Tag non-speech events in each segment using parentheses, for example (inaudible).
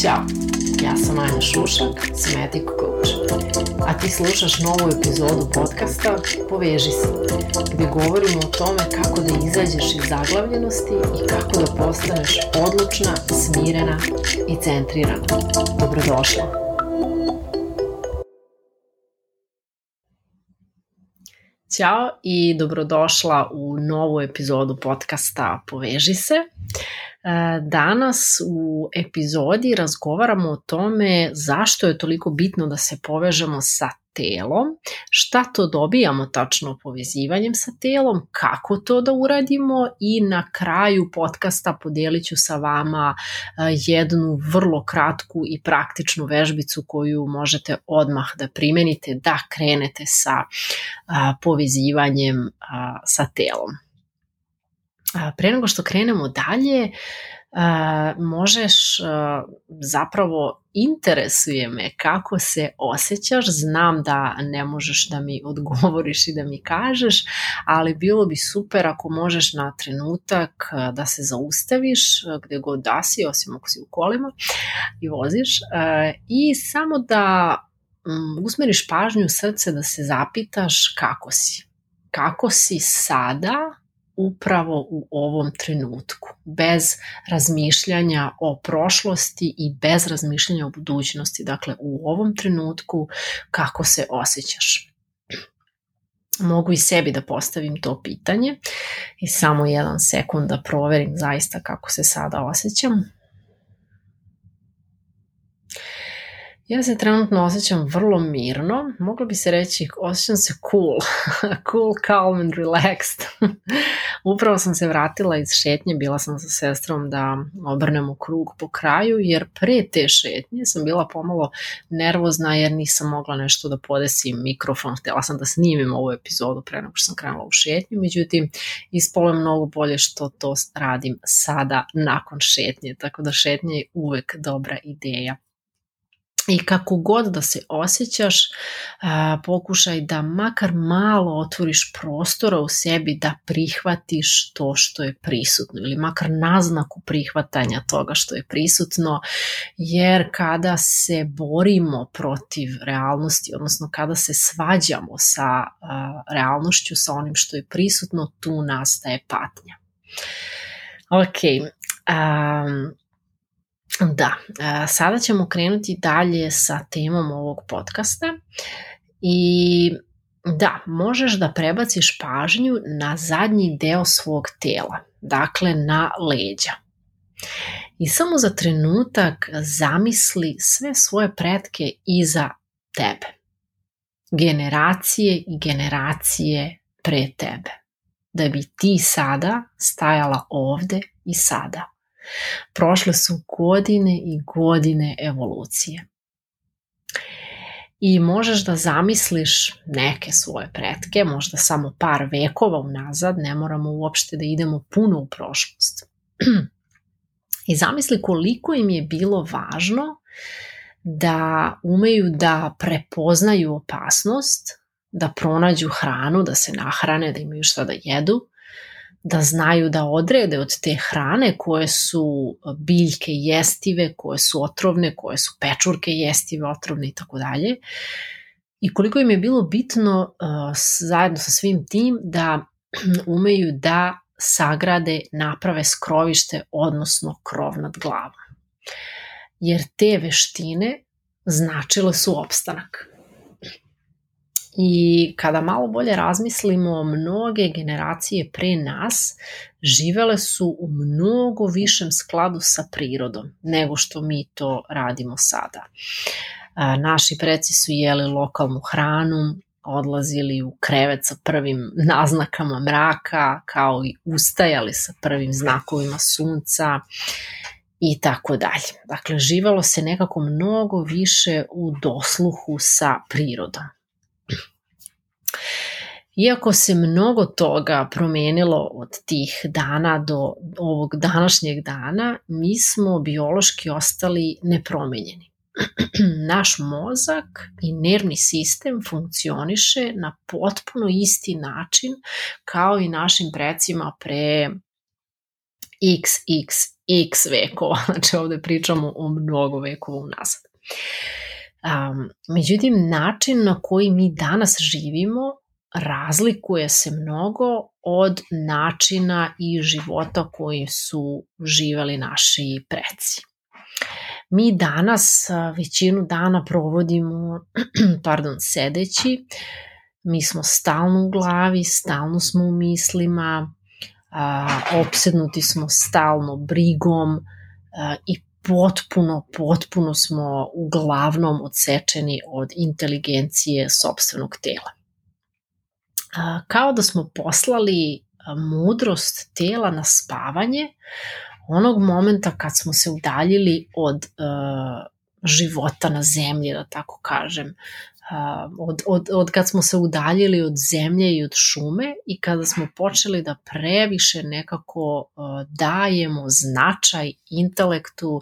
Ćao, ja sam Anja Šušak, Somatic Coach. A ti slušaš novu epizodu podcasta Poveži se, gdje govorimo o tome kako da izađeš iz zaglavljenosti i kako da postaneš odlučna, smirena i centrirana. Dobrodošla! Ćao i dobrodošla u novu epizodu podcasta Poveži se. E, danas u epizodi razgovaramo o tome zašto je toliko bitno da se povežemo sa telom, šta to dobijamo tačno povezivanjem sa telom, kako to da uradimo i na kraju podcasta podelit ću sa vama e, jednu vrlo kratku i praktičnu vežbicu koju možete odmah da primenite da krenete sa povezivanjem sa telom. Pre nego što krenemo dalje, možeš zapravo interesuje me kako se osjećaš, znam da ne možeš da mi (laughs) odgovoriš i da mi kažeš, ali bilo bi super ako možeš na trenutak da se zaustaviš gde god da si, osim ako si u kolima i voziš. I samo da usmeriš pažnju srce da se zapitaš kako si. Kako si sada upravo u ovom trenutku, bez razmišljanja o prošlosti i bez razmišljanja o budućnosti. Dakle, u ovom trenutku kako se osjećaš. Mogu i sebi da postavim to pitanje i samo jedan sekund da proverim zaista kako se sada osjećam. Ja se trenutno osjećam vrlo mirno, moglo bi se reći osjećam se cool, (laughs) cool, calm and relaxed. Upravo sam se vratila iz šetnje, bila sam sa sestrom da obrnemo krug po kraju, jer pre te šetnje sam bila pomalo nervozna jer nisam mogla nešto da podesim mikrofon, htjela sam da snimim ovu epizodu pre nego što sam krenula u šetnju, međutim ispolo je mnogo bolje što to radim sada nakon šetnje, tako da šetnje je uvek dobra ideja i kako god da se osjećaš, pokušaj da makar malo otvoriš prostora u sebi da prihvatiš to što je prisutno ili makar naznaku prihvatanja toga što je prisutno, jer kada se borimo protiv realnosti, odnosno kada se svađamo sa realnošću, sa onim što je prisutno, tu nastaje patnja. Ok, um, Da, sada ćemo krenuti dalje sa temom ovog podcasta i da, možeš da prebaciš pažnju na zadnji deo svog tela, dakle na leđa. I samo za trenutak zamisli sve svoje pretke iza tebe. Generacije i generacije pre tebe. Da bi ti sada stajala ovde i sada. Prošle su godine i godine evolucije. I možeš da zamisliš neke svoje pretke, možda samo par vekova unazad, ne moramo uopšte da idemo puno u prošlost. (clears throat) I zamisli koliko im je bilo važno da umeju da prepoznaju opasnost, da pronađu hranu, da se nahrane, da imaju šta da jedu, da znaju da odrede od te hrane koje su biljke jestive, koje su otrovne, koje su pečurke jestive, otrovne i tako dalje. I koliko im je bilo bitno uh, zajedno sa svim tim da (clears throat) umeju da sagrade, naprave skrovište, odnosno krov nad glavom. Jer te veštine značile su opstanak. I kada malo bolje razmislimo, mnoge generacije pre nas živele su u mnogo višem skladu sa prirodom nego što mi to radimo sada. Naši preci su jeli lokalnu hranu, odlazili u krevet sa prvim naznakama mraka, kao i ustajali sa prvim znakovima sunca i tako dalje. Dakle, živalo se nekako mnogo više u dosluhu sa prirodom. Iako se mnogo toga promenilo od tih dana do ovog današnjeg dana, mi smo biološki ostali nepromenjeni. (clears throat) Naš mozak i nervni sistem funkcioniše na potpuno isti način kao i našim precima pre xxx x vekova, (laughs) znači ovde pričamo o mnogo vekova unazad. Um, međutim, način na koji mi danas živimo razlikuje se mnogo od načina i života koji su živali naši preci. Mi danas većinu dana provodimo (clears throat) pardon, sedeći, mi smo stalno u glavi, stalno smo u mislima, opsednuti smo stalno brigom i potpuno, potpuno smo uglavnom odsečeni od inteligencije sobstvenog tela. Kao da smo poslali mudrost tela na spavanje onog momenta kad smo se udaljili od života na zemlji, da tako kažem, od, od, od kad smo se udaljili od zemlje i od šume i kada smo počeli da previše nekako dajemo značaj intelektu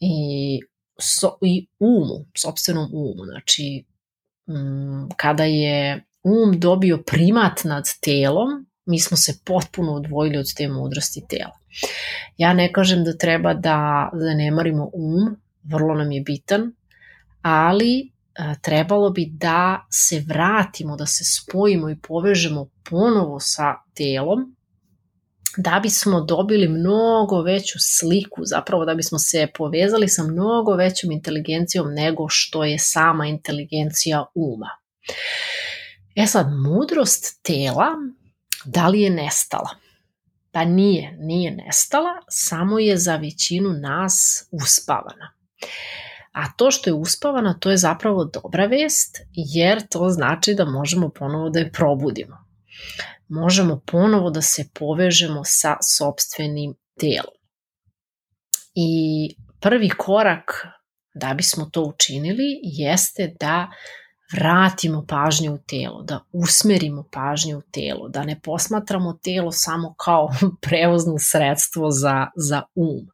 i, so, i umu, sobstvenom umu. Znači, kada je um dobio primat nad telom, mi smo se potpuno odvojili od te mudrosti tela. Ja ne kažem da treba da zanemarimo um, vrlo nam je bitan, ali trebalo bi da se vratimo, da se spojimo i povežemo ponovo sa telom, da bismo dobili mnogo veću sliku, zapravo da bismo se povezali sa mnogo većom inteligencijom nego što je sama inteligencija uma. E sad, mudrost tela, da li je nestala? Pa nije, nije nestala, samo je za većinu nas uspavana. A to što je uspavana, to je zapravo dobra vest, jer to znači da možemo ponovo da je probudimo. Možemo ponovo da se povežemo sa sobstvenim telom. I prvi korak da bismo to učinili jeste da vratimo pažnju u telo, da usmerimo pažnju u telo, da ne posmatramo telo samo kao (laughs) prevozno sredstvo za, za um.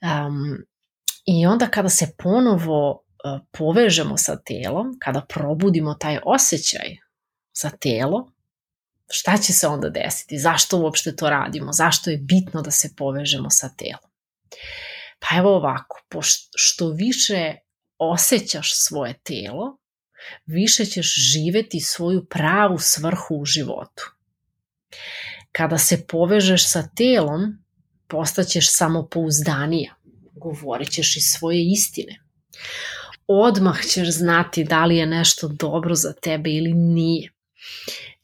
Um, I onda kada se ponovo e, povežemo sa telom, kada probudimo taj osjećaj za telo, šta će se onda desiti? Zašto uopšte to radimo? Zašto je bitno da se povežemo sa telom? Pa evo ovako, što više osjećaš svoje telo, više ćeš živeti svoju pravu svrhu u životu. Kada se povežeš sa telom, postaćeš samopouzdanija govorit ćeš iz svoje istine. Odmah ćeš znati da li je nešto dobro za tebe ili nije.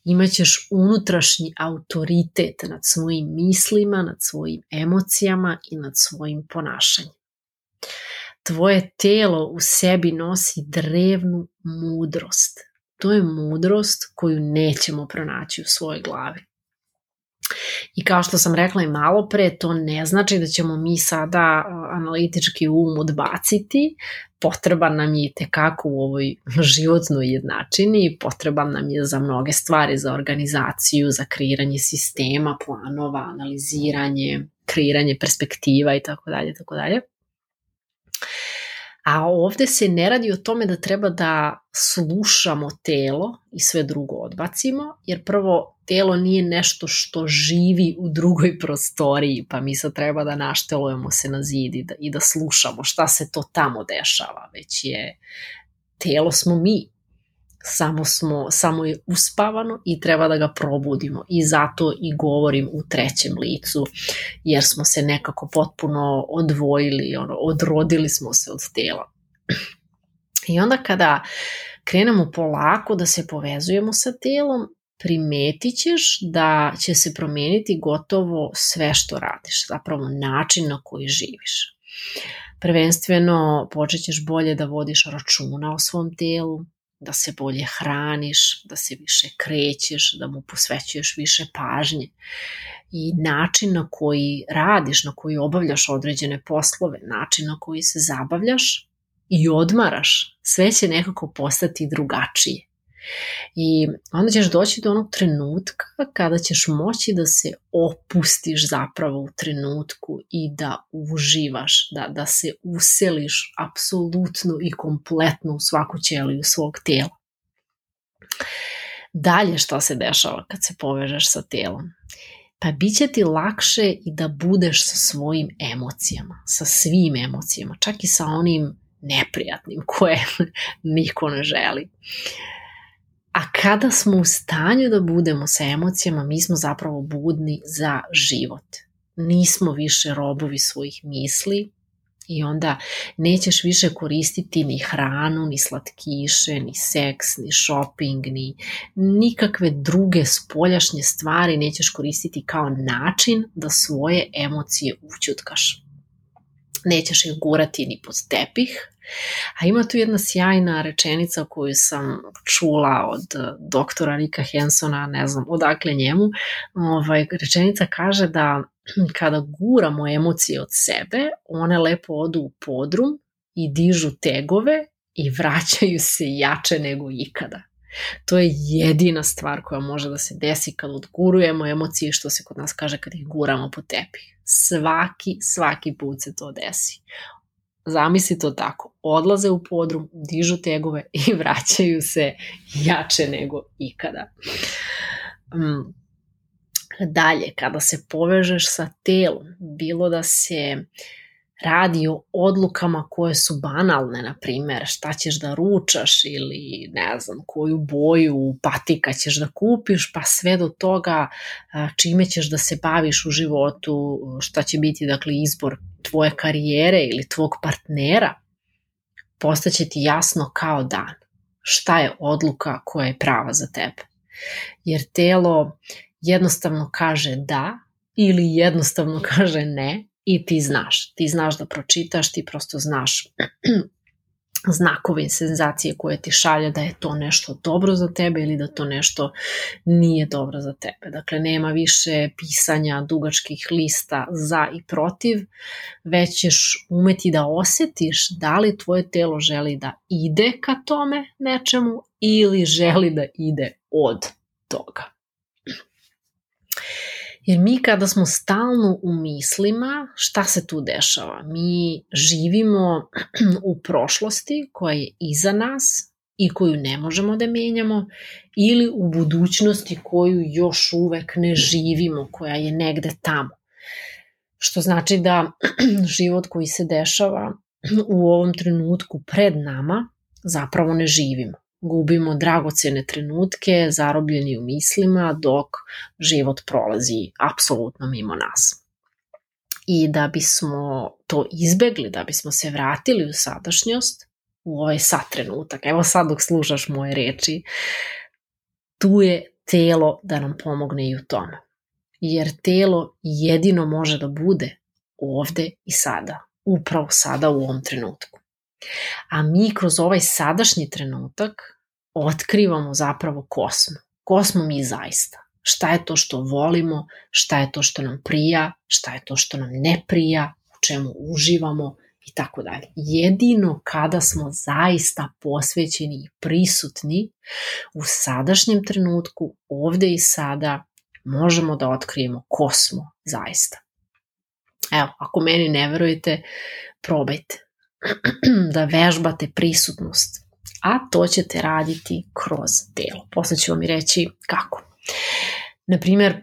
Imaćeš unutrašnji autoritet nad svojim mislima, nad svojim emocijama i nad svojim ponašanjem. Tvoje telo u sebi nosi drevnu mudrost. To je mudrost koju nećemo pronaći u svojoj glavi. I kao što sam rekla i malo pre, to ne znači da ćemo mi sada analitički um odbaciti, potreban nam je tekako u ovoj (laughs) životnoj jednačini, potreban nam je za mnoge stvari, za organizaciju, za kreiranje sistema, planova, analiziranje, kreiranje perspektiva i tako dalje, tako dalje. A ovde se ne radi o tome da treba da slušamo telo i sve drugo odbacimo, jer prvo telo nije nešto što živi u drugoj prostoriji, pa mi sad treba da naštelujemo se na zid i da, i da slušamo šta se to tamo dešava, već je telo smo mi, samo, smo, samo je uspavano i treba da ga probudimo i zato i govorim u trećem licu jer smo se nekako potpuno odvojili, ono, odrodili smo se od tela. I onda kada krenemo polako da se povezujemo sa telom, primetit ćeš da će se promeniti gotovo sve što radiš, zapravo način na koji živiš. Prvenstveno počet ćeš bolje da vodiš računa o svom telu, da se bolje hraniš, da se više krećeš, da mu posvećuješ više pažnje i način na koji radiš, na koji obavljaš određene poslove, način na koji se zabavljaš i odmaraš, sve će nekako postati drugačije. I onda ćeš doći do onog trenutka kada ćeš moći da se opustiš zapravo u trenutku i da uživaš, da, da se useliš apsolutno i kompletno u svaku ćeliju svog tela. Dalje šta se dešava kad se povežeš sa telom? pa bit će ti lakše i da budeš sa svojim emocijama, sa svim emocijama, čak i sa onim neprijatnim koje (laughs) niko ne želi. A kada smo u stanju da budemo sa emocijama, mi smo zapravo budni za život. Nismo više robovi svojih misli, I onda nećeš više koristiti ni hranu, ni slatkiše, ni seks, ni shopping, ni nikakve druge spoljašnje stvari nećeš koristiti kao način da svoje emocije učutkaš. Nećeš ih gurati ni pod tepih, A ima tu jedna sjajna rečenica koju sam čula od doktora Rika Hensona, ne znam odakle njemu. Ovaj, rečenica kaže da (clears throat) kada guramo emocije od sebe, one lepo odu u podrum i dižu tegove i vraćaju se jače nego ikada. To je jedina stvar koja može da se desi kad odgurujemo emocije, što se kod nas kaže kad ih guramo po tepih. Svaki, svaki put se to desi. Zamisli to tako. Odlaze u podrum, dižu tegove (laughs) i vraćaju se jače nego ikada. Mm Dalje, kada se povežeš sa telom, bilo da se radi o odlukama koje su banalne, na primer, šta ćeš da ručaš ili ne znam, koju boju patika ćeš da kupiš, pa sve do toga čime ćeš da se baviš u životu, šta će biti dakle izbor tvoje karijere ili tvog partnera, postaće ti jasno kao dan šta je odluka koja je prava za tebe. Jer telo jednostavno kaže da ili jednostavno (laughs) kaže ne i ti znaš. Ti znaš da pročitaš, ti prosto znaš (clears throat) znakove i senzacije koje ti šalje da je to nešto dobro za tebe ili da to nešto nije dobro za tebe. Dakle, nema više pisanja dugačkih lista za i protiv, već ćeš umeti da osetiš da li tvoje telo želi da ide ka tome nečemu ili želi da ide od toga. Jer mi kada smo stalno u mislima, šta se tu dešava? Mi živimo (clears throat) u prošlosti koja je iza nas i koju ne možemo da menjamo ili u budućnosti koju još uvek ne živimo, koja je negde tamo. Što znači da (clears throat) život koji se dešava (clears throat) u ovom trenutku pred nama zapravo ne živimo gubimo dragocene trenutke, zarobljeni u mislima, dok život prolazi apsolutno mimo nas. I da bismo to izbegli, da bismo se vratili u sadašnjost, u ovaj sad trenutak, evo sad dok slušaš moje reči, tu je telo da nam pomogne i u tome. Jer telo jedino može da bude ovde i sada, upravo sada u ovom trenutku. A mi kroz ovaj sadašnji trenutak otkrivamo zapravo ko smo. Ko smo mi zaista? Šta je to što volimo, šta je to što nam prija, šta je to što nam ne prija, u čemu uživamo i tako dalje. Jedino kada smo zaista posvećeni i prisutni u sadašnjem trenutku, ovde i sada, možemo da otkrijemo ko smo zaista. Evo, ako meni ne verujete, probajte (clears throat) da vežbate prisutnost a to ćete raditi kroz telo. Posle ću vam i reći kako. Naprimer,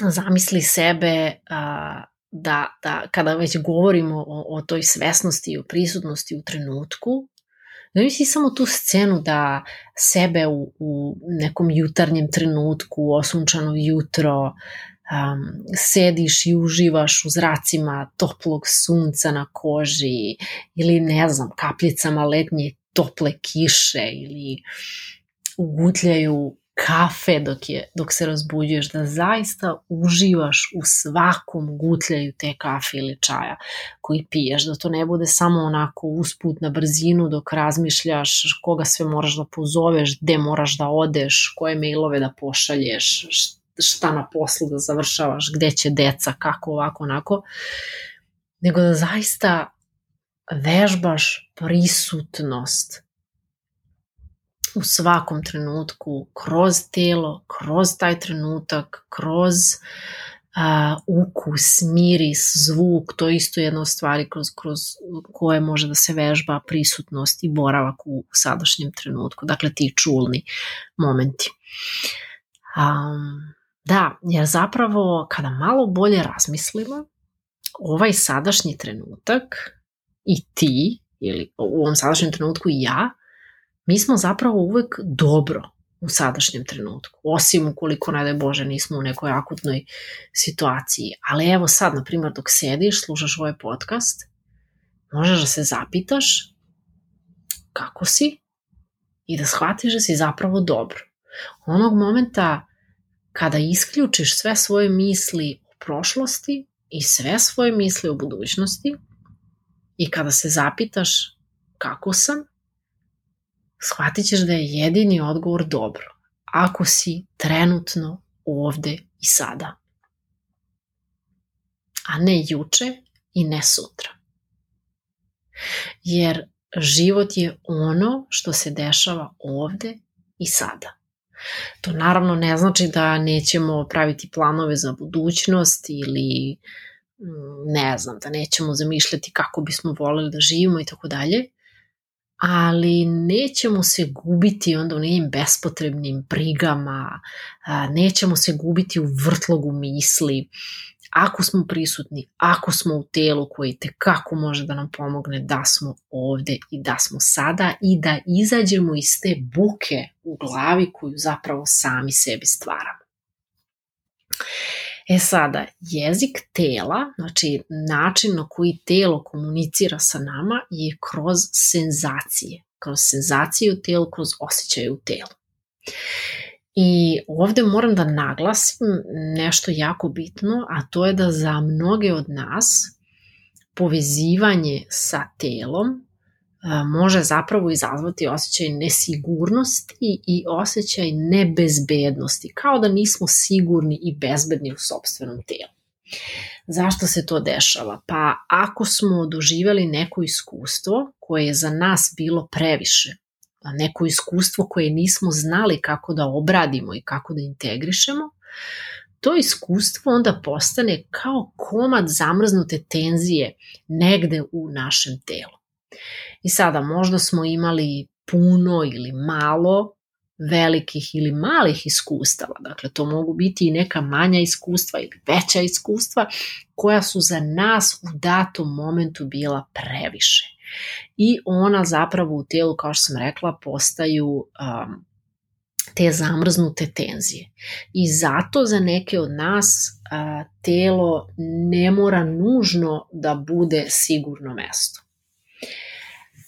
zamisli sebe a, da, da kada već govorimo o, o toj svesnosti i o prisutnosti u trenutku, da misli samo tu scenu da sebe u, u nekom jutarnjem trenutku, osunčano jutro, um, sediš i uživaš u zracima toplog sunca na koži ili ne znam, kapljicama letnje tople kiše ili ugutljaju kafe dok, je, dok se razbuđuješ, da zaista uživaš u svakom gutljaju te kafe ili čaja koji piješ, da to ne bude samo onako usput na brzinu dok razmišljaš koga sve moraš da pozoveš, gde moraš da odeš, koje mailove da pošalješ, šta na poslu da završavaš, gde će deca, kako ovako, onako, nego da zaista vežbaš prisutnost u svakom trenutku, kroz telo, kroz taj trenutak, kroz a, ukus, miris, zvuk, to je isto jedna od stvari kroz, kroz koje može da se vežba prisutnost i boravak u sadašnjem trenutku, dakle ti čulni momenti. Um, Da, jer zapravo kada malo bolje razmislimo, ovaj sadašnji trenutak i ti, ili u ovom sadašnjem trenutku i ja, mi smo zapravo uvek dobro u sadašnjem trenutku, osim ukoliko, ne daj Bože, nismo u nekoj akutnoj situaciji. Ali evo sad, na primjer, dok sediš, slušaš ovaj podcast, možeš da se zapitaš kako si i da shvatiš da si zapravo dobro. Onog momenta kada isključiš sve svoje misli o prošlosti i sve svoje misli o budućnosti i kada se zapitaš kako sam, shvatit ćeš da je jedini odgovor dobro, ako si trenutno ovde i sada. A ne juče i ne sutra. Jer život je ono što se dešava ovde i sada. To naravno ne znači da nećemo praviti planove za budućnost ili mm, ne znam, da nećemo zamišljati kako bismo voleli da živimo i tako dalje, ali nećemo se gubiti onda u nekim bespotrebnim brigama, nećemo se gubiti u vrtlogu misli, ako smo prisutni, ako smo u telu koji te kako može da nam pomogne da smo ovde i da smo sada i da izađemo iz te buke u glavi koju zapravo sami sebi stvaramo. E sada, jezik tela, znači način na koji telo komunicira sa nama je kroz senzacije. Kroz senzacije u telu, kroz osjećaje u telu. I ovde moram da naglasim nešto jako bitno, a to je da za mnoge od nas povezivanje sa telom može zapravo izazvati osjećaj nesigurnosti i osjećaj nebezbednosti, kao da nismo sigurni i bezbedni u sobstvenom telu. Zašto se to dešava? Pa ako smo doživjeli neko iskustvo koje je za nas bilo previše, neko iskustvo koje nismo znali kako da obradimo i kako da integrišemo, to iskustvo onda postane kao komad zamrznute tenzije negde u našem telu. I sada možda smo imali puno ili malo velikih ili malih iskustava, dakle to mogu biti i neka manja iskustva ili veća iskustva koja su za nas u datom momentu bila previše. I ona zapravo u tijelu, kao što sam rekla, postaju um, te zamrznute tenzije. I zato za neke od nas a, telo ne mora nužno da bude sigurno mesto.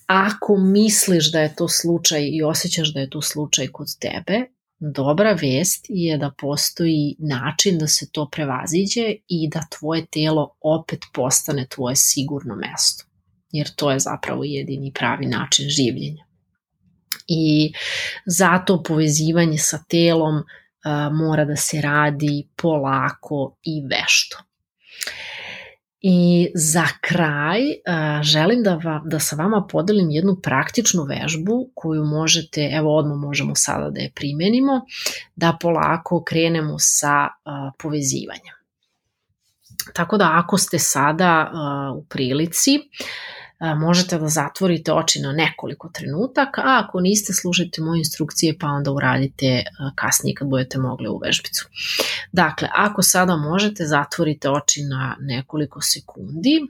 Ako misliš da je to slučaj i osjećaš da je to slučaj kod tebe, dobra vest je da postoji način da se to prevaziđe i da tvoje telo opet postane tvoje sigurno mesto. Jer to je zapravo jedini pravi način življenja. I zato povezivanje sa telom a, mora da se radi polako i vešto. I za kraj želim da, va, da sa vama podelim jednu praktičnu vežbu koju možete, evo odmah možemo sada da je primenimo, da polako krenemo sa povezivanjem. Tako da ako ste sada u prilici, možete da zatvorite oči na nekoliko trenutaka, a ako niste, slušajte moje instrukcije pa onda uradite kasnije kad budete mogli u vežbicu. Dakle, ako sada možete, zatvorite oči na nekoliko sekundi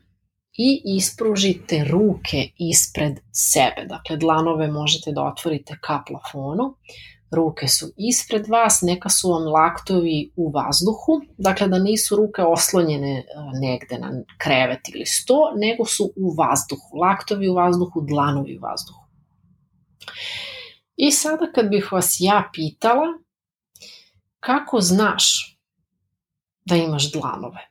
i ispružite ruke ispred sebe. Dakle, dlanove možete da otvorite ka plafonu ruke su ispred vas, neka su vam laktovi u vazduhu, dakle da nisu ruke oslonjene e, negde na krevet ili sto, nego su u vazduhu, laktovi u vazduhu, dlanovi u vazduhu. I sada kad bih vas ja pitala, kako znaš da imaš dlanove?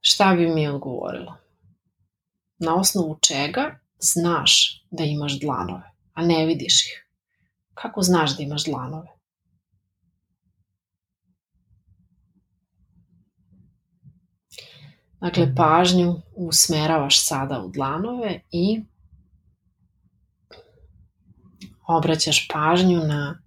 Šta bi mi odgovorila? Na osnovu čega znaš da imaš dlanove, a ne vidiš ih? Kako znaš da imaš dlanove? Dakle, pažnju usmeravaš sada u dlanove i obraćaš pažnju na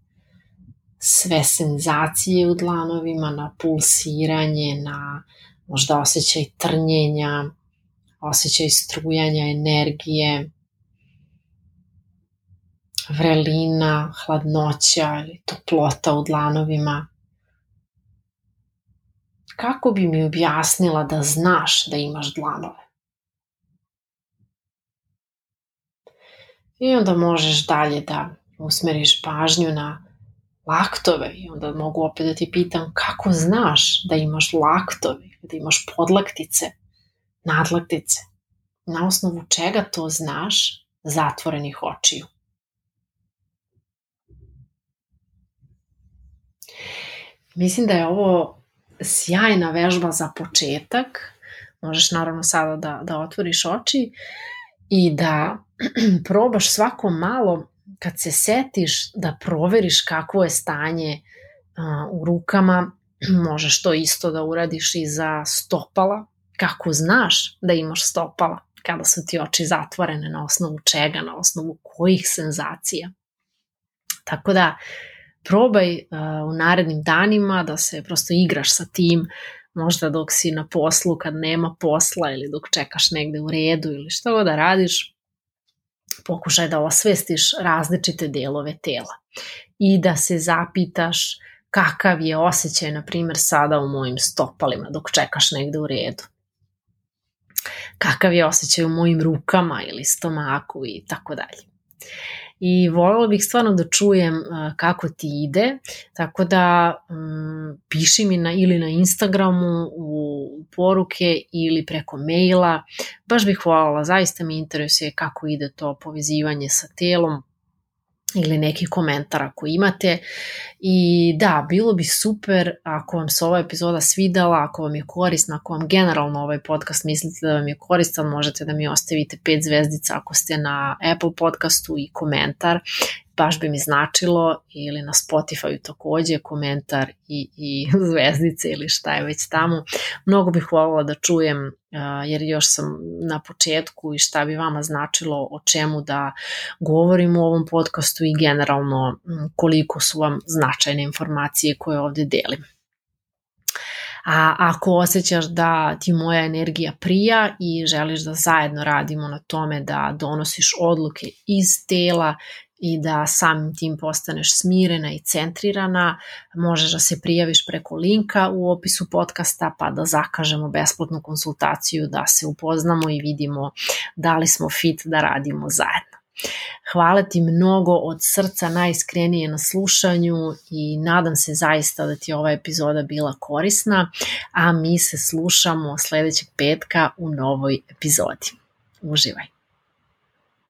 sve senzacije u dlanovima, na pulsiranje, na možda osjećaj trnjenja, osjećaj strujanja energije, vrelina, hladnoća ili toplota u dlanovima. Kako bi mi objasnila da znaš da imaš dlanove? I onda možeš dalje da usmeriš pažnju na laktove i onda mogu opet da ti pitam kako znaš da imaš laktove, da imaš podlaktice, nadlaktice. Na osnovu čega to znaš zatvorenih očiju. Mislim da je ovo sjajna vežba za početak. Možeš naravno sada da, da otvoriš oči i da (clears throat) probaš svako malo kad se setiš da proveriš kakvo je stanje u rukama, (clears throat) možeš to isto da uradiš i za stopala, kako znaš da imaš stopala kada su ti oči zatvorene, na osnovu čega, na osnovu kojih senzacija. Tako da, probaj uh, u narednim danima da se prosto igraš sa tim, možda dok si na poslu kad nema posla ili dok čekaš negde u redu ili što god da radiš, pokušaj da osvestiš različite delove tela i da se zapitaš kakav je osjećaj, na primjer, sada u mojim stopalima dok čekaš negde u redu. Kakav je osjećaj u mojim rukama ili stomaku i tako dalje. I voljela bih stvarno da čujem kako ti ide, tako da um, piši mi na, ili na Instagramu u poruke ili preko maila, baš bih voljela, zaista mi interesuje kako ide to povezivanje sa telom, ili neki komentar ako imate. I da, bilo bi super ako vam se ova epizoda svidala, ako vam je korisna, ako vam generalno ovaj podcast mislite da vam je koristan, možete da mi ostavite pet zvezdica ako ste na Apple podcastu i komentar baš bi mi značilo ili na Spotify takođe komentar i, i (laughs) zvezdice ili šta je već tamo. Mnogo bih voljela da čujem jer još sam na početku i šta bi vama značilo o čemu da govorim u ovom podcastu i generalno koliko su vam značajne informacije koje ovde delim. A ako osjećaš da ti moja energija prija i želiš da zajedno radimo na tome da donosiš odluke iz tela i da samim tim postaneš smirena i centrirana, možeš da se prijaviš preko linka u opisu podcasta pa da zakažemo besplatnu konsultaciju, da se upoznamo i vidimo da li smo fit da radimo zajedno. Hvala ti mnogo od srca najiskrenije na slušanju i nadam se zaista da ti je ova epizoda bila korisna, a mi se slušamo sledećeg petka u novoj epizodi. Uživaj!